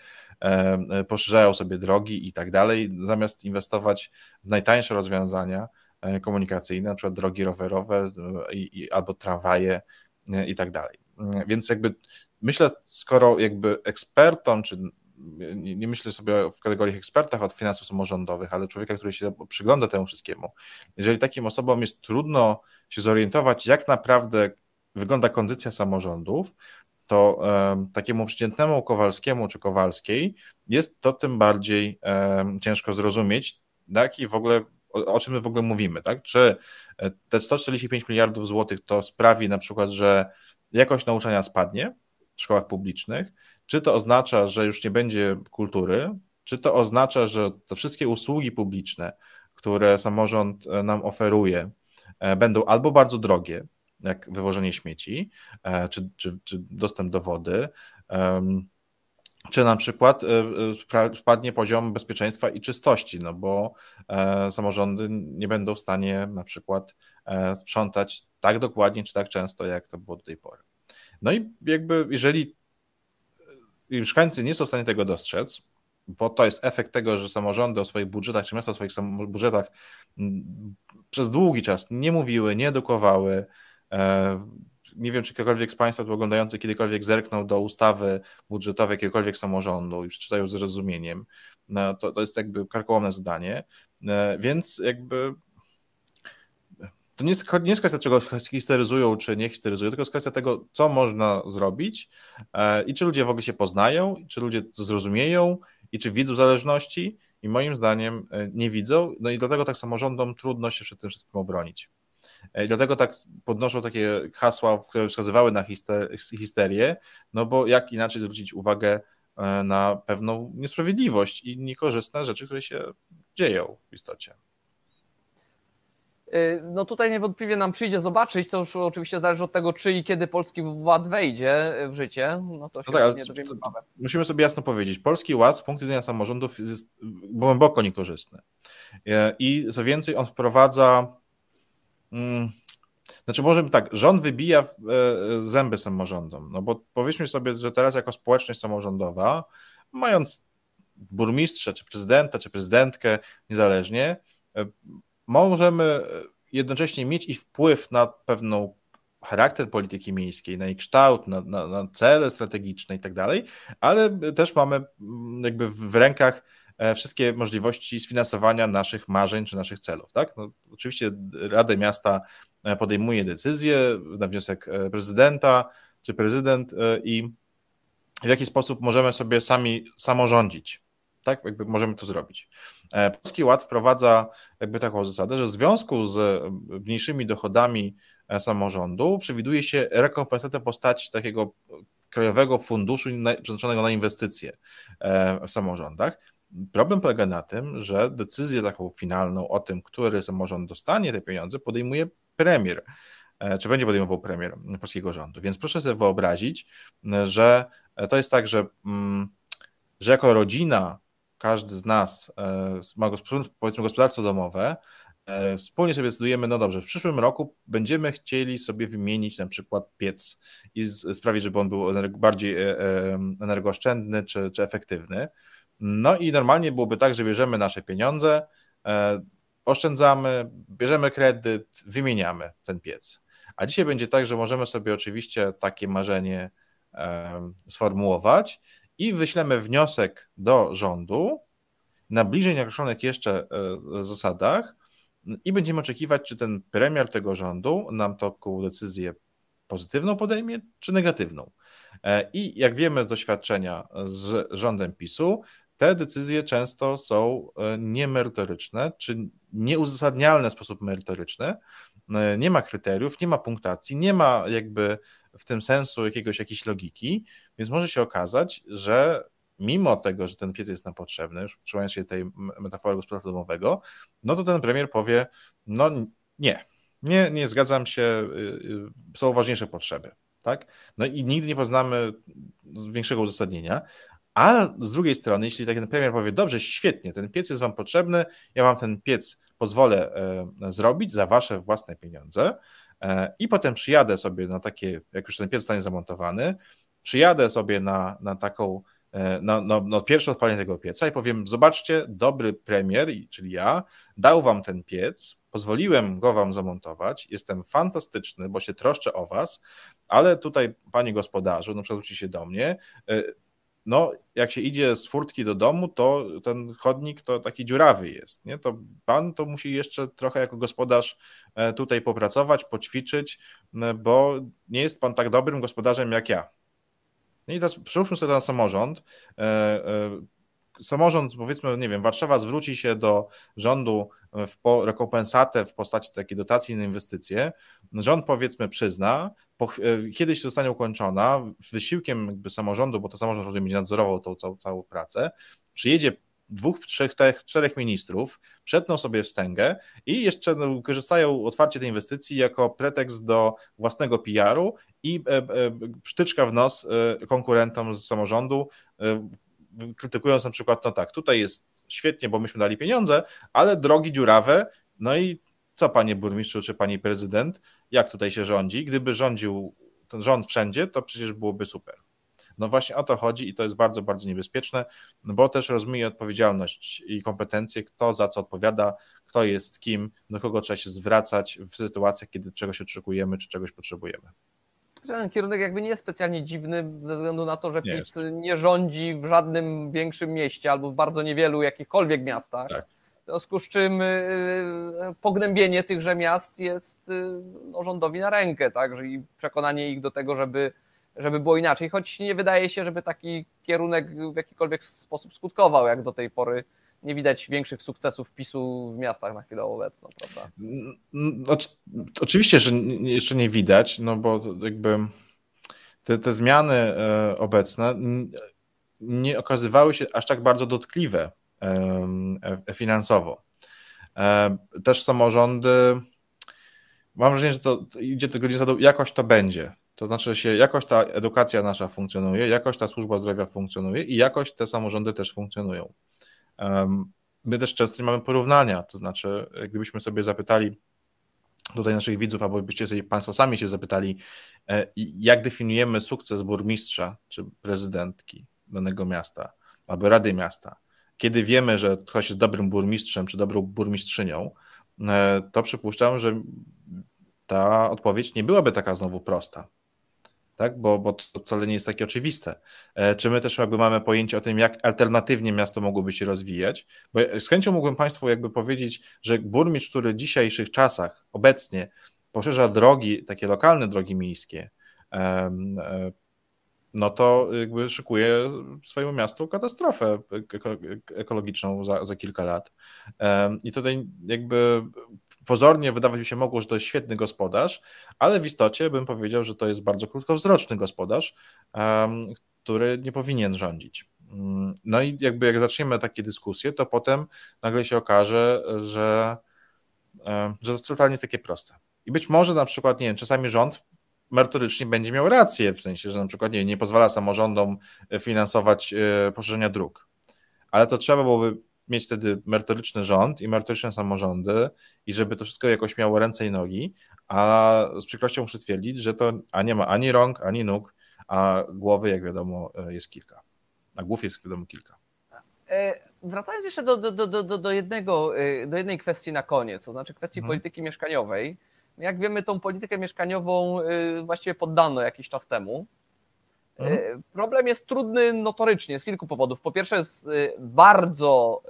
poszerzają sobie drogi i tak dalej, zamiast inwestować w najtańsze rozwiązania e, komunikacyjne, na przykład drogi rowerowe e, i, i, albo tramwaje, i tak dalej. Więc jakby myślę, skoro jakby ekspertom, czy nie, nie myślę sobie w kategoriach ekspertach od finansów samorządowych, ale człowieka, który się przygląda temu wszystkiemu, jeżeli takim osobom jest trudno się zorientować, jak naprawdę wygląda kondycja samorządów, to um, takiemu przeciętnemu Kowalskiemu czy Kowalskiej jest to tym bardziej ciężko zrozumieć, tak? I w ogóle o, czym my w ogóle mówimy, tak? Czy e, te 145 miliardów złotych to sprawi na przykład, że jakość nauczania spadnie w szkołach publicznych, czy to oznacza, że już nie będzie kultury, czy to oznacza, że te wszystkie usługi publiczne, które samorząd e, nam oferuje, e, będą albo bardzo drogie, jak wywożenie śmieci, czy, czy, czy dostęp do wody, czy na przykład y, spadnie poziom bezpieczeństwa i czystości, no bo e, samorządy nie będą w stanie na przykład e, sprzątać tak dokładnie czy tak często, jak to było do tej pory. No i jakby jeżeli mieszkańcy nie są w stanie tego dostrzec, bo to jest efekt tego, że samorządy o swoich budżetach, czy miasta o swoich budżetach przez długi czas nie mówiły, nie edukowały, e, nie wiem, czy ktokolwiek z Państwa tu oglądający kiedykolwiek zerknął do ustawy budżetowej jakiegokolwiek samorządu i przeczytają z zrozumieniem. No, to, to jest jakby karkołomne zdanie, e, więc jakby to nie jest, nie jest kwestia, czego histeryzują, czy nie histeryzują, tylko jest kwestia tego, co można zrobić e, i czy ludzie w ogóle się poznają, czy ludzie to zrozumieją i czy widzą zależności i moim zdaniem e, nie widzą, no i dlatego tak samorządom trudno się przed tym wszystkim obronić. I dlatego tak podnoszą takie hasła, które wskazywały na histerię, no bo jak inaczej zwrócić uwagę E, na pewną niesprawiedliwość i niekorzystne rzeczy, które się dzieją w istocie. E, no tutaj niewątpliwie nam przyjdzie zobaczyć, to już oczywiście zależy od tego, czy i kiedy polski ład wejdzie w życie. No to się no tak, nie dowiemy Musimy sobie jasno powiedzieć, polski ład z punktu widzenia samorządów jest głęboko niekorzystny. E, I co więcej, on wprowadza mm, znaczy, może tak, rząd wybija e, zęby samorządom, no bo powiedzmy sobie, że teraz jako społeczność samorządowa, mając burmistrza, czy prezydenta, czy prezydentkę, niezależnie, e, możemy jednocześnie mieć i wpływ na pewną charakter polityki miejskiej, na jej kształt, na, na, na cele strategiczne i tak dalej, ale też mamy mm, jakby w rękach wszystkie możliwości sfinansowania naszych marzeń czy naszych celów. Tak? No, oczywiście Rada Miasta E, podejmuje decyzję na wniosek e, prezydenta czy prezydent e, i w jaki sposób możemy sobie sami samorządzić. Tak, jakby możemy to zrobić. Polski Ład wprowadza jakby taką zasadę, że w związku z mniejszymi dochodami samorządu przewiduje się rekompensatę w postaci takiego krajowego funduszu przeznaczonego na inwestycje w samorządach. Problem polega na tym, że decyzję taką finalną o tym, który samorząd dostanie te pieniądze, podejmuje premier, e, czy będzie podejmował premier polskiego rządu. Więc proszę sobie wyobrazić, że to jest tak, że, mm, że jako rodzina każdy z nas e, ma powiedzmy gospodarstwo domowe, e, wspólnie sobie decydujemy, no dobrze, w przyszłym roku będziemy chcieli sobie wymienić na przykład piec i sprawić, żeby on był bardziej energooszczędny czy, czy efektywny. No i normalnie byłoby tak, że bierzemy nasze pieniądze, oszczędzamy, bierzemy kredyt, wymieniamy ten piec. A dzisiaj będzie tak, że możemy sobie oczywiście takie marzenie sformułować i wyślemy wniosek do rządu na bliżej nieokreślonych jeszcze e, zasadach i będziemy oczekiwać, czy ten premier tego rządu nam taką decyzję pozytywną podejmie, czy negatywną. E, I jak wiemy z doświadczenia z rządem PiSu, te decyzje często są e, niemerytoryczne, czy nieuzasadnialne w sposób merytoryczny. E, nie ma kryteriów, nie ma punktacji, nie ma jakby w tym sensu jakiegoś jakiejś logiki, więc może się okazać, że mimo tego, że ten piec jest nam potrzebny, już trzymając się tej metafory gospodarstwa domowego, no to ten premier powie, no nie, nie, nie zgadzam się, y, y, są ważniejsze potrzeby. Tak? No i nigdy nie poznamy większego uzasadnienia, a z drugiej strony, jeśli ten premier powie, dobrze, świetnie, ten piec jest wam potrzebny, ja wam ten piec pozwolę e, zrobić za wasze własne pieniądze e, i potem przyjadę sobie na takie, jak już ten piec zostanie zamontowany, przyjadę sobie na, na taką, e, na, na, na pierwsze odpalenie tego pieca i powiem, zobaczcie, dobry premier, czyli ja, dał wam ten piec, pozwoliłem go wam zamontować, jestem fantastyczny, bo się troszczę o was, ale tutaj, panie gospodarzu, no przewróci się do mnie, no jak się idzie z furtki do domu, to ten chodnik to taki dziurawy jest, nie? To pan to musi jeszcze trochę jako gospodarz e, tutaj popracować, poćwiczyć, e, bo nie jest pan tak dobrym gospodarzem jak ja. No I teraz przyłóżmy sobie na samorząd. E, samorząd, powiedzmy, nie wiem, Warszawa zwróci się do rządu w rekompensatę w postaci takiej dotacji na inwestycje. Rząd, powiedzmy, przyzna, e, kiedyś zostanie ukończona, wysiłkiem jakby samorządu, bo to samorząd rozumiem, będzie nadzorował tą całą, pracę, przyjedzie dwóch, trzech, czterech ministrów, przetną sobie wstęgę i jeszcze no, korzystają otwarcie tej inwestycji jako pretekst do własnego PR-u i e, e, sztyczka w nos e, konkurentom z samorządu, e, krytykując na przykład, no tak, tutaj jest świetnie, bo myśmy dali pieniądze, ale drogi dziurawe, no i co panie burmistrzu czy pani prezydent, jak tutaj się rządzi? Gdyby rządził ten rząd wszędzie, to przecież byłoby super. No właśnie o to chodzi i to jest bardzo, bardzo niebezpieczne, bo też rozmyje odpowiedzialność i kompetencje, kto za co odpowiada, kto jest kim, do kogo trzeba się zwracać w sytuacjach, kiedy czegoś oczekujemy czy czegoś potrzebujemy. ten kierunek jakby nie jest specjalnie dziwny ze względu na to, że nie PiS jest. nie rządzi w żadnym większym mieście albo w bardzo niewielu jakichkolwiek miastach. Tak. W związku z czym y, y, pognębienie tychże miast jest y, no, rządowi na rękę, tak? I przekonanie ich do tego, żeby, żeby było inaczej. Choć nie wydaje się, żeby taki kierunek w jakikolwiek sposób skutkował, jak do tej pory nie widać większych sukcesów PiSu w miastach na chwilę obecną, prawda? No, oczywiście, że jeszcze nie widać, no bo jakby te, te zmiany e, obecne nie okazywały się aż tak bardzo dotkliwe finansowo. E, też samorządy, mam wrażenie, że to idzie tego jakoś to będzie. To znaczy się, jakoś ta edukacja nasza funkcjonuje, jakoś ta służba zdrowia funkcjonuje i jakoś te samorządy też funkcjonują. My też często nie mamy porównania, to znaczy, gdybyśmy sobie zapytali tutaj naszych widzów, albo byście sobie Państwo sami się zapytali, e, jak definiujemy sukces burmistrza czy prezydentki danego miasta, albo Rady Miasta, kiedy wiemy, że ktoś jest dobrym burmistrzem czy dobrą burmistrzynią, e, to przypuszczam, że ta odpowiedź nie byłaby taka znowu prosta tak? bo, bo to wcale nie jest takie oczywiste. E, czy my też jakby mamy pojęcie o tym, jak alternatywnie miasto mogłoby się rozwijać? Bo z chęcią mógłbym Państwu jakby powiedzieć, że burmistrz, który w dzisiejszych czasach obecnie poszerza drogi, takie lokalne drogi miejskie, e, no to jakby szykuje swojemu miastu katastrofę ekologiczną za, za kilka lat. I tutaj jakby pozornie wydawać mi się mogło, że to jest świetny gospodarz, ale w istocie bym powiedział, że to jest bardzo krótkowzroczny gospodarz, który nie powinien rządzić. Mm, no i jakby jak zaczniemy takie dyskusje, to potem nagle się okaże, że, że to totalnie jest takie proste. I być może na przykład, nie wiem, czasami rząd merytorycznie będzie miał rację, w sensie, że na przykład nie, nie pozwala samorządom finansować e, poszerzenia dróg. Ale to trzeba byłoby mieć wtedy merytoryczny rząd i merytoryczne samorządy i żeby to wszystko jakoś miało ręce i nogi, a z przykrością muszę twierdzić, że to a nie ma ani rąk, ani nóg, a głowy, jak wiadomo, jest kilka. A głów jest, wiadomo, kilka. E, wracając jeszcze do, do, do, do, do, jednego, e, do jednej kwestii na koniec, to znaczy kwestii hmm. polityki mieszkaniowej. Jak wiemy, tą politykę mieszkaniową e, właściwie poddano jakiś czas temu. Mhm. E, problem jest trudny notorycznie z kilku powodów. Po pierwsze, jest e, bardzo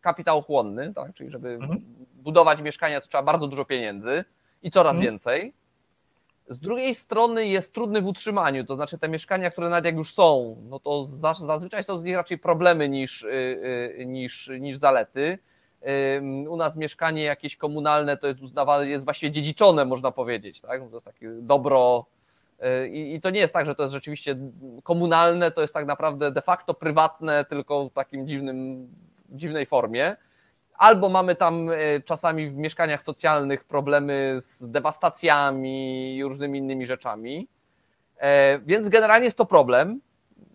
kapitałochłonny, tak? czyli żeby mhm. budować mieszkania, to trzeba bardzo dużo pieniędzy i coraz mhm. więcej. Z drugiej strony jest trudny w utrzymaniu, to znaczy te mieszkania, które nawet jak już są, no to zazwyczaj są z nich raczej problemy niż, niż, niż zalety. U nas mieszkanie jakieś komunalne to jest uznawane, jest właściwie dziedziczone, można powiedzieć, tak? To jest takie dobro E, I, I, to nie jest tak, że to jest rzeczywiście komunalne, to jest tak naprawdę de facto prywatne, tylko w takim dziwnym, dziwnej formie. Albo mamy tam e, czasami w mieszkaniach socjalnych problemy z dewastacjami i różnymi innymi rzeczami. E, więc generalnie jest to problem,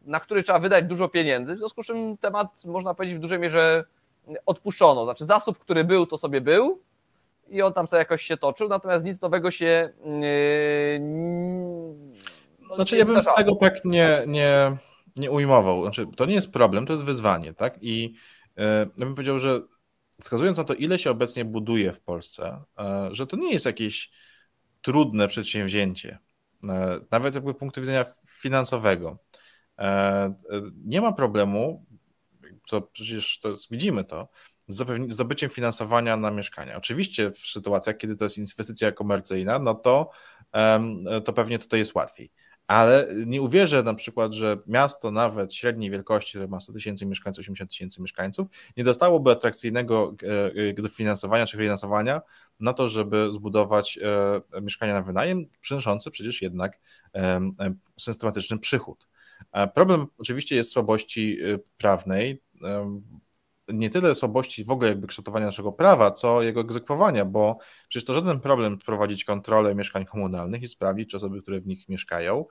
na który trzeba wydać dużo pieniędzy, w związku z czym temat, można powiedzieć, w dużej mierze odpuszczono. Znaczy zasób, który był, to sobie był, i on tam sobie jakoś się toczył, natomiast nic nowego się. No, znaczy, ja bym zdarzało. tego tak nie, nie, nie ujmował. Znaczy, to nie jest problem, to jest wyzwanie, tak? I yy, ja bym powiedział, że wskazując na to, ile się obecnie buduje w Polsce, yy, że to nie jest jakieś trudne przedsięwzięcie, nawet jakby punktu widzenia finansowego. Nie ma problemu, co przecież to widzimy to, z zdobyciem finansowania na mieszkania. Oczywiście w sytuacjach, kiedy to jest inwestycja komercyjna, no to, to pewnie tutaj jest łatwiej. Ale nie uwierzę na przykład, że miasto nawet średniej wielkości, które ma 100 tysięcy mieszkańców, 80 tysięcy mieszkańców, nie dostałoby atrakcyjnego e, e, dofinansowania czy finansowania na to, żeby zbudować e, mieszkania na wynajem, przynoszące przecież jednak systematyczny przychód. Problem oczywiście jest słabości prawnej, nie tyle słabości w ogóle jakby kształtowania naszego prawa, co jego egzekwowania, bo przecież to żaden problem wprowadzić kontrolę mieszkań komunalnych i sprawdzić, czy osoby, które w nich mieszkają,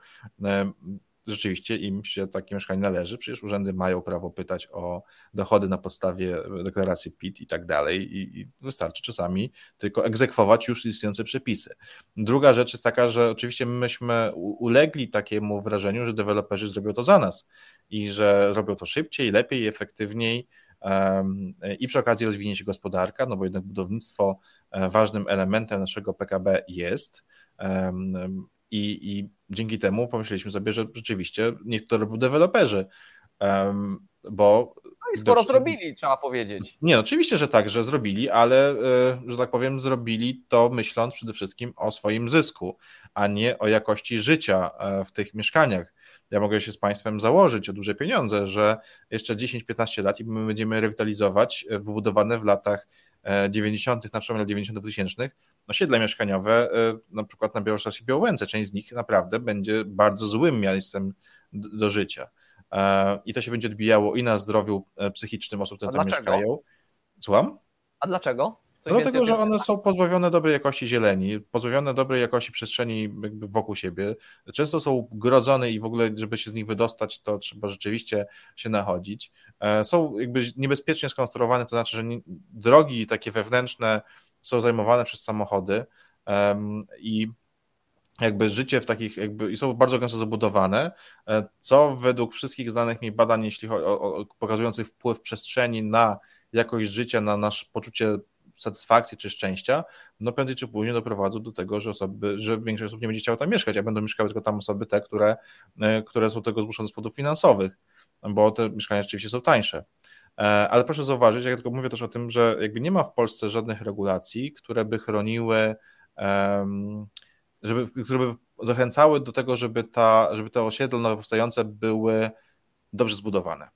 rzeczywiście im się takie mieszkanie należy. Przecież urzędy mają prawo pytać o dochody na podstawie deklaracji PIT i tak dalej i, wystarczy czasami tylko egzekwować już istniejące przepisy. Druga rzecz jest taka, że oczywiście myśmy ulegli takiemu wrażeniu, że deweloperzy zrobią to za nas i że robią to szybciej, lepiej, efektywniej, i przy okazji rozwinie się gospodarka, no bo jednak budownictwo e, ważnym elementem naszego PKB jest. I, I dzięki temu pomyśleliśmy sobie, że rzeczywiście niech to robią deweloperzy, bo no i sporo zrobili, trzeba powiedzieć. Nie, oczywiście, że tak, że zrobili, ale e, że tak powiem, zrobili to myśląc przede wszystkim o swoim zysku, a nie o jakości życia e, w tych mieszkaniach. Ja mogę się z Państwem założyć o duże pieniądze, że jeszcze 10-15 lat i my będziemy rewitalizować e, wybudowane w latach 90., na przykład 90. tysięcznych osiedla mieszkaniowe, na przykład na Białorusi i Białęce. Część z nich naprawdę będzie bardzo złym miejscem do życia. E, i to się będzie odbijało i na zdrowiu e, psychicznym osób, które tam mieszkają. Słucham? A dlaczego? no dlatego, że one są pozbawione dobrej jakości zieleni, pozbawione dobrej jakości przestrzeni wokół siebie. Często są grodzone i w ogóle, żeby się z nich wydostać, to trzeba rzeczywiście się nachodzić. E, są jakby niebezpiecznie skonstruowane, to znaczy, że drogi takie wewnętrzne są zajmowane przez samochody i jakby życie w takich, jakby i są bardzo gęsto zabudowane, e, co według wszystkich znanych mi badań, jeśli chodzi o, o, pokazujących wpływ przestrzeni na jakość życia, na nasze poczucie satysfakcji czy szczęścia, no prędzej czy później doprowadzą do tego, że osoby, że większość osób nie będzie chciało tam mieszkać, a będą mieszkały tylko tam osoby te, które, e, które są tego zmuszone z powodów finansowych, bo te mieszkania rzeczywiście są tańsze. E, ale proszę zauważyć, jak tylko mówię też o tym, że jakby nie ma w Polsce żadnych regulacji, które by chroniły żeby, które by zachęcały do tego, żeby, ta, żeby te osiedla nowo powstające były dobrze zbudowane.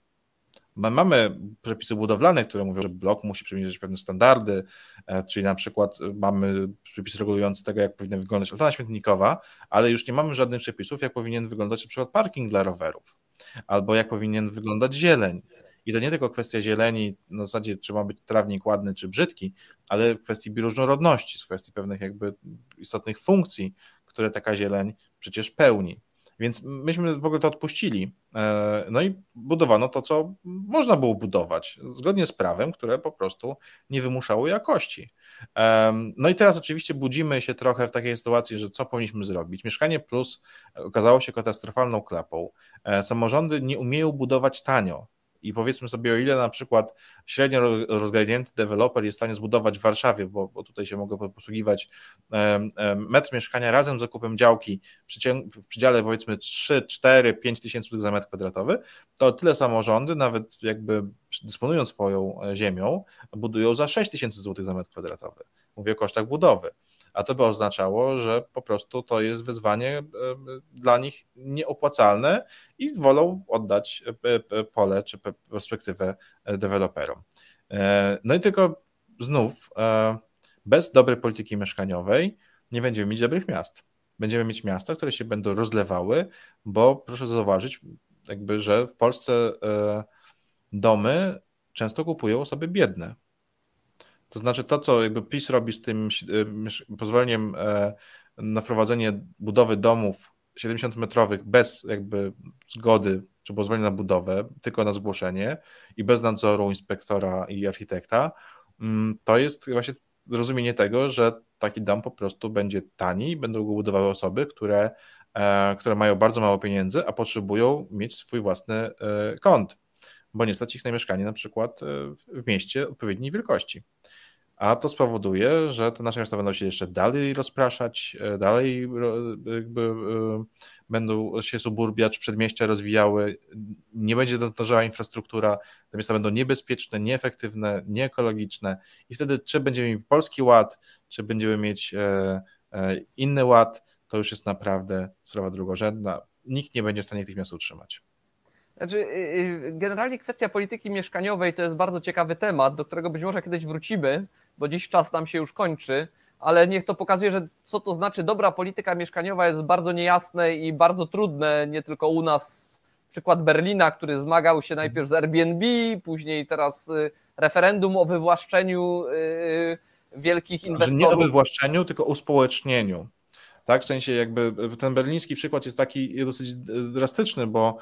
My mamy przepisy budowlane, które mówią, że blok musi przemierzać pewne standardy, e, czyli na przykład mamy przepisy regulujące tego, jak powinna wyglądać altana śmietnikowa, ale już nie mamy żadnych przepisów, jak powinien wyglądać na przykład parking dla rowerów, albo jak powinien wyglądać zieleń, i to nie tylko kwestia zieleni, na zasadzie czy ma być trawnik ładny czy brzydki, ale w kwestii bioróżnorodności, w kwestii pewnych jakby istotnych funkcji, które taka zieleń przecież pełni. Więc myśmy w ogóle to odpuścili. E, no i budowano to, co można było budować, zgodnie z prawem, które po prostu nie wymuszało jakości. No i teraz oczywiście budzimy się trochę w takiej sytuacji, że co powinniśmy zrobić. Mieszkanie Plus okazało się katastrofalną klapą. E, samorządy nie umieją budować tanio. I powiedzmy sobie, o ile na przykład średnio rozgarnięty deweloper jest w stanie zbudować w Warszawie, bo, bo tutaj się mogę posługiwać, metr mieszkania razem z zakupem działki w przedziale powiedzmy 3, 4, 5 tysięcy za metr kwadratowy, to tyle samorządy, nawet jakby dysponując swoją e, ziemią, budują za 6 tysięcy złotych za metr kwadratowy. Mówię o kosztach budowy a to by oznaczało, że po prostu to jest wyzwanie e, dla nich nieopłacalne i wolą oddać e, pole czy perspektywę e, deweloperom. No i tylko znów bez dobrej polityki mieszkaniowej nie będziemy mieć dobrych miast. Będziemy mieć miasta, które się będą rozlewały, bo proszę zauważyć, jakby, że w Polsce domy często kupują osoby biedne. To znaczy to, co jakby PiS robi z tym e, pozwoleniem e, na wprowadzenie budowy domów 70-metrowych bez jakby zgody czy pozwolenia na budowę, tylko na zgłoszenie i bez nadzoru inspektora i architekta, mm, to jest właśnie zrozumienie tego, że taki dom po prostu będzie tani i będą go budowały osoby, które, e, które mają bardzo mało pieniędzy, a potrzebują mieć swój własny kąt, bo nie stać ich na mieszkanie na przykład w mieście odpowiedniej wielkości a to spowoduje, że te nasze miasta będą się jeszcze dalej rozpraszać, e, dalej jakby e, będą się suburbiać, przedmieścia rozwijały, nie będzie dążyła infrastruktura, te miasta będą niebezpieczne, nieefektywne, nieekologiczne i wtedy czy będziemy mieć polski ład, czy będziemy mieć e, inny ład, to już jest naprawdę sprawa drugorzędna. Nikt nie będzie w stanie tych miast utrzymać. Znaczy, y, y, generalnie kwestia polityki mieszkaniowej to jest bardzo ciekawy temat, do którego być może kiedyś wrócimy, bo dziś czas nam się już kończy, ale niech to pokazuje, że co to znaczy dobra polityka mieszkaniowa jest bardzo niejasne i bardzo trudne, nie tylko u nas. Przykład Berlina, który zmagał się najpierw z Airbnb, później teraz y, referendum o wywłaszczeniu wielkich inwestorów. nie o wywłaszczeniu, tylko o uspołecznieniu. Tak, w sensie jakby ten berliński przykład jest taki dosyć drastyczny, bo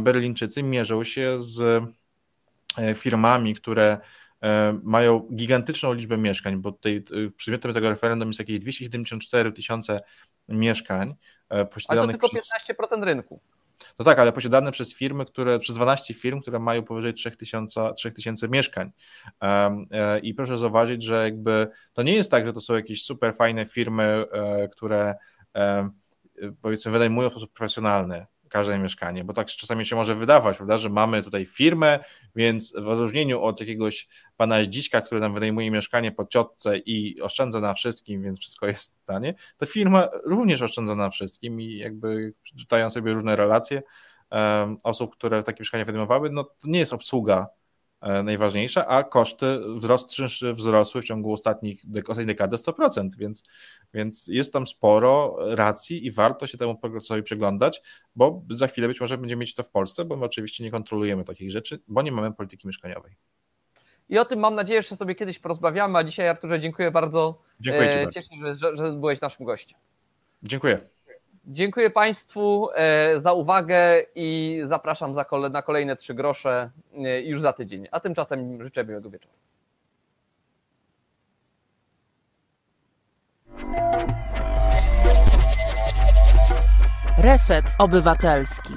Berlińczycy mierzą się z firmami, które mają gigantyczną liczbę mieszkań, bo tutaj e, przedmiotem tego referendum jest jakieś 274 tysiące mieszkań posiadanych Ale to tylko przez... 15% rynku. No tak, ale posiadane przez firmy, które, przez 12 firm, które mają powyżej 3000, 3000 mieszkań. I proszę zauważyć, że jakby to nie jest tak, że to są jakieś super fajne firmy, które powiedzmy wynajmują w sposób profesjonalny każde mieszkanie, bo tak czasami się może wydawać, prawda, że mamy tutaj firmę, więc w odróżnieniu od jakiegoś pana Zdziśka, który nam wynajmuje mieszkanie po ciotce i oszczędza na wszystkim, więc wszystko jest tanie, ta firma również oszczędza na wszystkim i jakby czytają sobie różne relacje um, osób, które takie mieszkania wynajmowały, no to nie jest obsługa najważniejsza, a koszty wzrost czynszy wzrosły w ciągu ostatnich, ostatniej dekady 100%, więc, więc jest tam sporo racji i warto się temu procesowi przyglądać, bo za chwilę być może będziemy mieć to w Polsce, bo my oczywiście nie kontrolujemy takich rzeczy, bo nie mamy polityki mieszkaniowej. I o tym mam nadzieję, że sobie kiedyś porozmawiamy, a dzisiaj Arturze dziękuję bardzo. Dziękuję Ci e, bardzo. Cieszę się, że, że byłeś naszym gościem. Dziękuję. Dziękuję Państwu e, za uwagę i zapraszam na kolejne trzy grosze e, już za tydzień. A tymczasem życzę miłego wieczoru. Reset Obywatelski.